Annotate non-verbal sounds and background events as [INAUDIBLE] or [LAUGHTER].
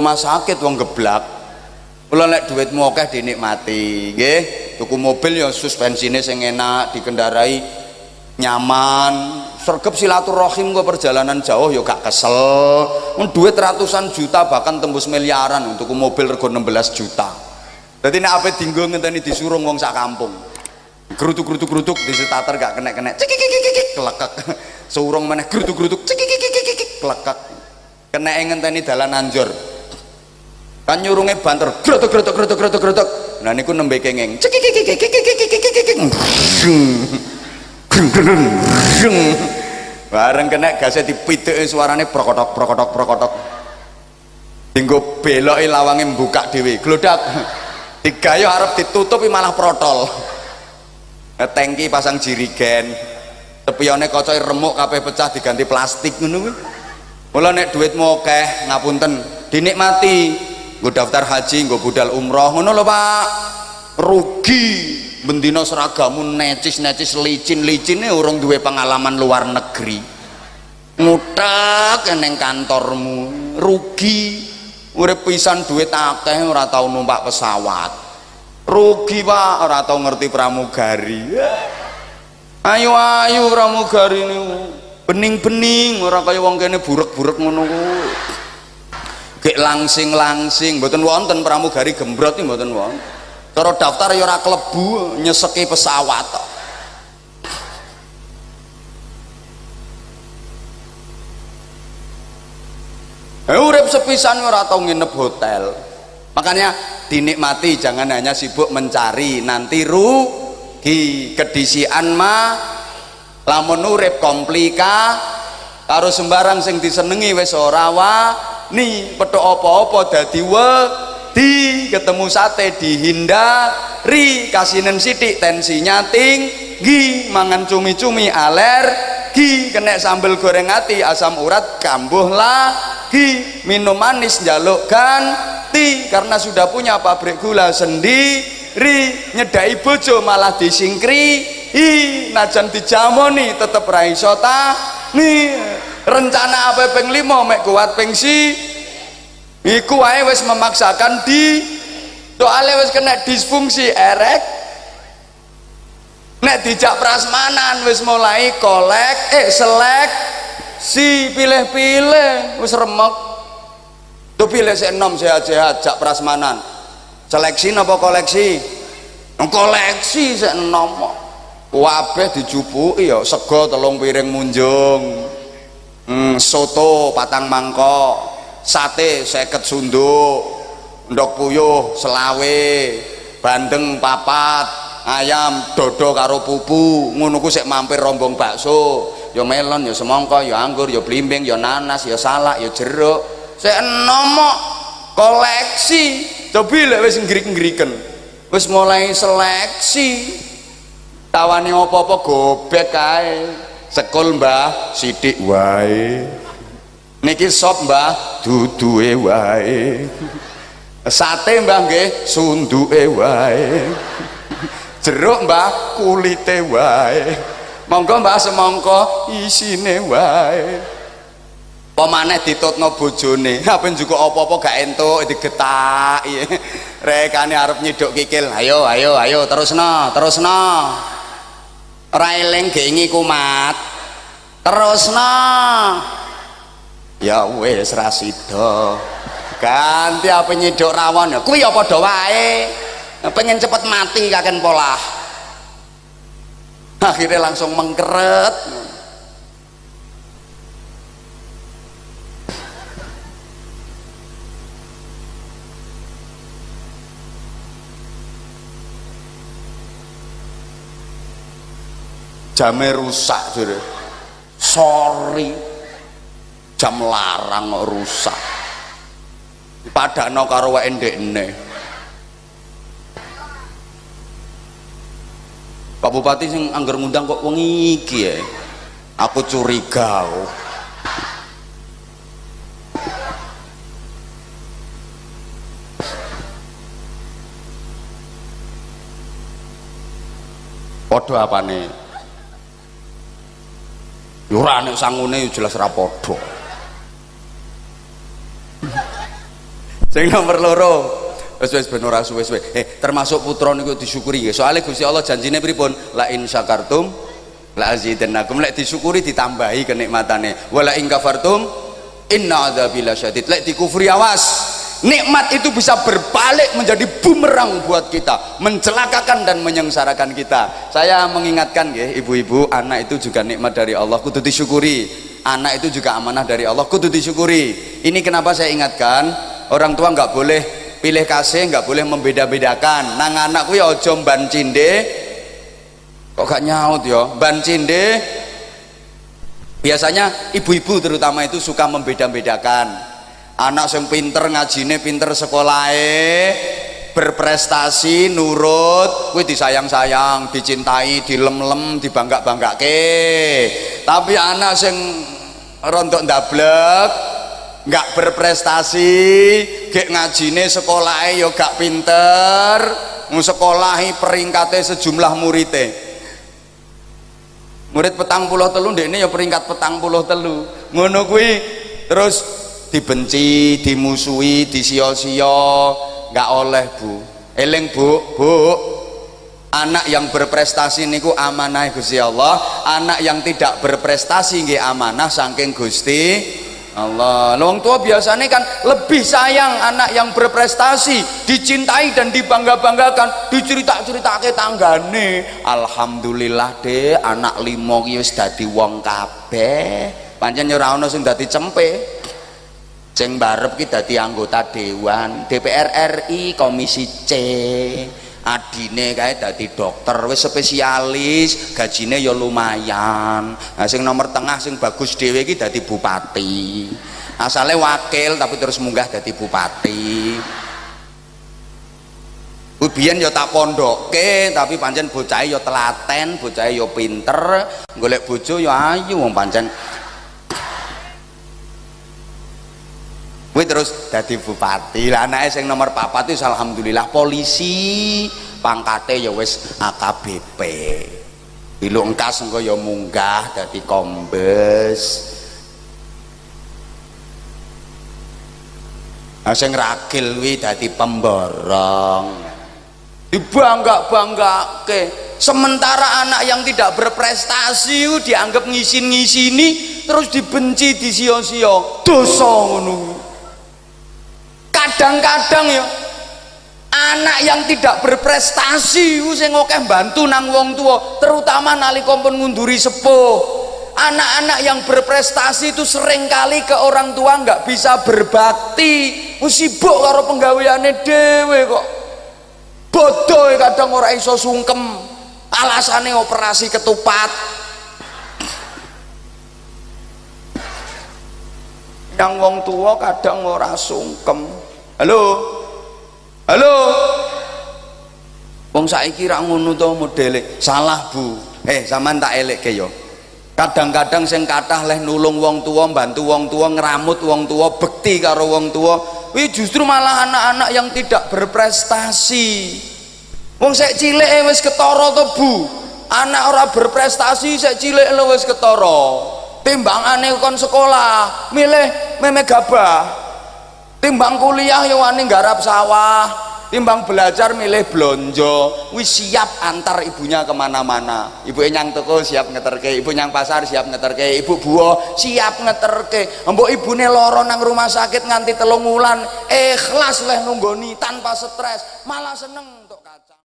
rumah sakit wong geblak. Kula nek duitmu akeh dinikmati nggih. Tuku mobil ya suspensine sing enak dikendarai nyaman. Sergep silaturahim kok perjalanan jauh ya gak kesel. Duit ratusan juta bahkan tembus miliaran untuk mobil rego 16 juta. Jadi nek apa dinggo ngenteni disuruh wong sak kampung. Gerutuk gerutuk gerutuk di starter gak kena kena cekik cekik cekik kelekak [LAUGHS] seurung mana gerutuk gerutuk cekik cekik cekik kelekak kena ngenteni dalan anjur kan nyurunge banter gerutuk gerutuk gerutuk gerutuk gerutuk nah niku nembe kengeng. Bareng kena gasnya prokotok prokotok prokotok digayo ditutupi malah protol. Tangki pasang jirigen. Kocoi remuk pecah diganti plastik ngapunten. Dinikmati nggo daftar haji nggo budal umroh. Ngono lho Pak. Rugi. Bendina seragamu necis-necis licin-licine urung duwe pengalaman luar negeri. Ngutek neng kantormu. Rugi. Urip pisan duit akeh ora tau numpak pesawat. Rugi pak. Ora tau ngerti pramugari. Ayo ayo pramugari ini bening-bening ora kaya wong kene burek-burek kuwi langsing-langsing mboten wonten pramugari gembrot iki mboten wonten. Cara daftar ya klebu nyeseki pesawat Eh, urip sepisan ora tau nginep hotel. Makanya dinikmati jangan hanya sibuk mencari nanti rugi. Kedisian ma lamun urip komplika karo sembarang sing disenengi wis ora ni petuk apa-apa dadi wedi ketemu sate dihindari. Kasinen sidik tensinya tinggi mangan cumi-cumi alergi kena sambel goreng ati asam urat kambuh lagi minum manis jaluk ganti. Karena sudah punya pabrik gula sendiri nyedai bojo malah disingkri. Hi najan dijamoni tetep raiso nih rencana apa peng limo mek kuat peng si iku wae wis memaksakan di soalnya wis kena disfungsi erek nek dijak prasmanan wis mulai kolek eh selek si pilih-pilih wis remek Tuh pilih si enom sehat-sehat jak prasmanan. Seleksi napa koleksi? Koleksi si enom. Wabeh dijupuki ya sego telung piring munjung. Hmm, soto patang mangkok. Sate seket sunduk. Ndok puyuh selawe. Bandeng papat. Ayam dodo karo pupu. Ngono ku sik mampir rombong bakso. Ya melon, ya semangka, ya anggur, ya blimbing, ya nanas, ya salak, ya jeruk saya nomok koleksi tapi lek wis ngrik-ngriken wis mulai seleksi tawani apa-apa gobek kae sekul mbah. Sidik wae. Niki sop mbah. Duduhe wae. Sate mbah nggih. Sunduke wae. Jeruk mbah. Kulite wae. Monggo mbah semangka isine wae. Pemaneh ditutno bojone? [LAUGHS] Apa juga apa-apa gak entuk digetak [LAUGHS] rekane arep nyiduk kikil. Ayo ayo ayo. Terusno terusno railing gengi kumat. Terusno. Ya wis ra sida. Ganti apa nyiduk rawon? Kuwi ya padha wae? Pengen cepet mati kaken pola akhirnya langsung mengkeret jame rusak jure. Sorry. Jam larang rusak. Padakno karo wae ndekne. Pak Bupati sing anggar ngundang kok wengi iki ya. Aku curiga oh. Podo nih? ora nek sangune jelas ra padha. Sing nomor loro. Wis wis ben ora suwe eh termasuk putra niku disyukuri. Nggih soalnya Gusti Allah janjine pripun? La in syakartum la azidannakum. Lek disyukuri ditambahi kenikmatane. Wala in kafartum inna adzabil syadid. Lek dikufri awas nikmat itu bisa berbalik menjadi bumerang buat kita mencelakakan dan menyengsarakan kita. Saya mengingatkan ya ibu-ibu anak itu juga nikmat dari Allah kudu disyukuri. Anak itu juga amanah dari Allah kudu disyukuri. Ini kenapa saya ingatkan orang tua nggak boleh pilih kasih nggak boleh membeda-bedakan. Nang anakku ya ojo ban cinde kok gak nyaut ya? Ban cinde. Biasanya ibu-ibu terutama itu suka membeda-bedakan anak yang pinter ngajine pinter sekolahe berprestasi nurut kuwi disayang-sayang dicintai dilem-lem dibangga-banggake tapi anak sing rontok ndablek nggak berprestasi gek ngajine sekolahe yo gak pinter sekolahi peringkatnya sejumlah muridnya. Murid petang puluh telu ini ya peringkat petang puluh telu. Ngono kuwi terus dibenci dimusuhi disio-sio nggak oleh bu. Eling bu. Bu anak yang berprestasi niku amanah Gusti Allah. Anak yang tidak berprestasi nggih amanah saking Gusti Allah. Wong tua biasanya kan lebih sayang anak yang berprestasi dicintai dan dibangga-banggakan. Dicerita-cerita ke tanggane. Alhamdulillah deh anak limo wis dadi wong kabeh. Pancen ora ana sing cempe sing barep ki dadi anggota dewan. DPR RI komisi C. Adine kae dadi dokter wis spesialis gajine ya lumayan. Nah sing nomor tengah sing bagus dhewe iki dadi bupati. Asale wakil tapi terus munggah dadi bupati. Biyen ya tak pondokke tapi pancen bocah ya telaten, bocah ya pinter, golek bojo ya ayu wong pancen Kuwi terus dadi bupati. Lah anake sing nomor papat itu alhamdulillah polisi, pangkate ya wis AKBP. Pilu engkas engko ya munggah dadi kombes. Nah, sing ragil kuwi dadi pemborong. Dibangga-banggake. Sementara anak yang tidak berprestasi dianggap ngisin-ngisini terus dibenci disio-sio. Dosa ngono kadang-kadang ya anak yang tidak berprestasi sing akeh bantu nang wong tua terutama nalika pun ngunduri sepuh. Anak-anak yang berprestasi itu sering kali ke orang tua nggak bisa berbakti. Sibuk karo penggaweane dewe kok. Bodoh kadang orang iso sungkem. Alasannya operasi ketupat. Yang wong tua kadang ora sungkem halo? Halo? Wong saiki ra ngono to modele. Salah bu. Eh sampean tak elek ke yo kadang-kadang sing kathah leh nulung wong tua bantu wong tua ngeramut wong tua bekti karo wong tua wih justru malah anak-anak yang tidak berprestasi. Wong sek cilik wis ketara to bu? Anak ora berprestasi sek cilik wis ketara. Timbangane kon sekolah milih meme gabah timbang kuliah ya wani garap sawah. Timbang belajar milih blonjo. Wis siap antar ibunya ke mana-mana. Ibu nyang toko siap ngeterke ibu nyang pasar siap ngeterke ibu buah siap ngeterke. Mbok ibune loro nang rumah sakit nganti telung wulan ikhlas leh nunggoni tanpa stres malah seneng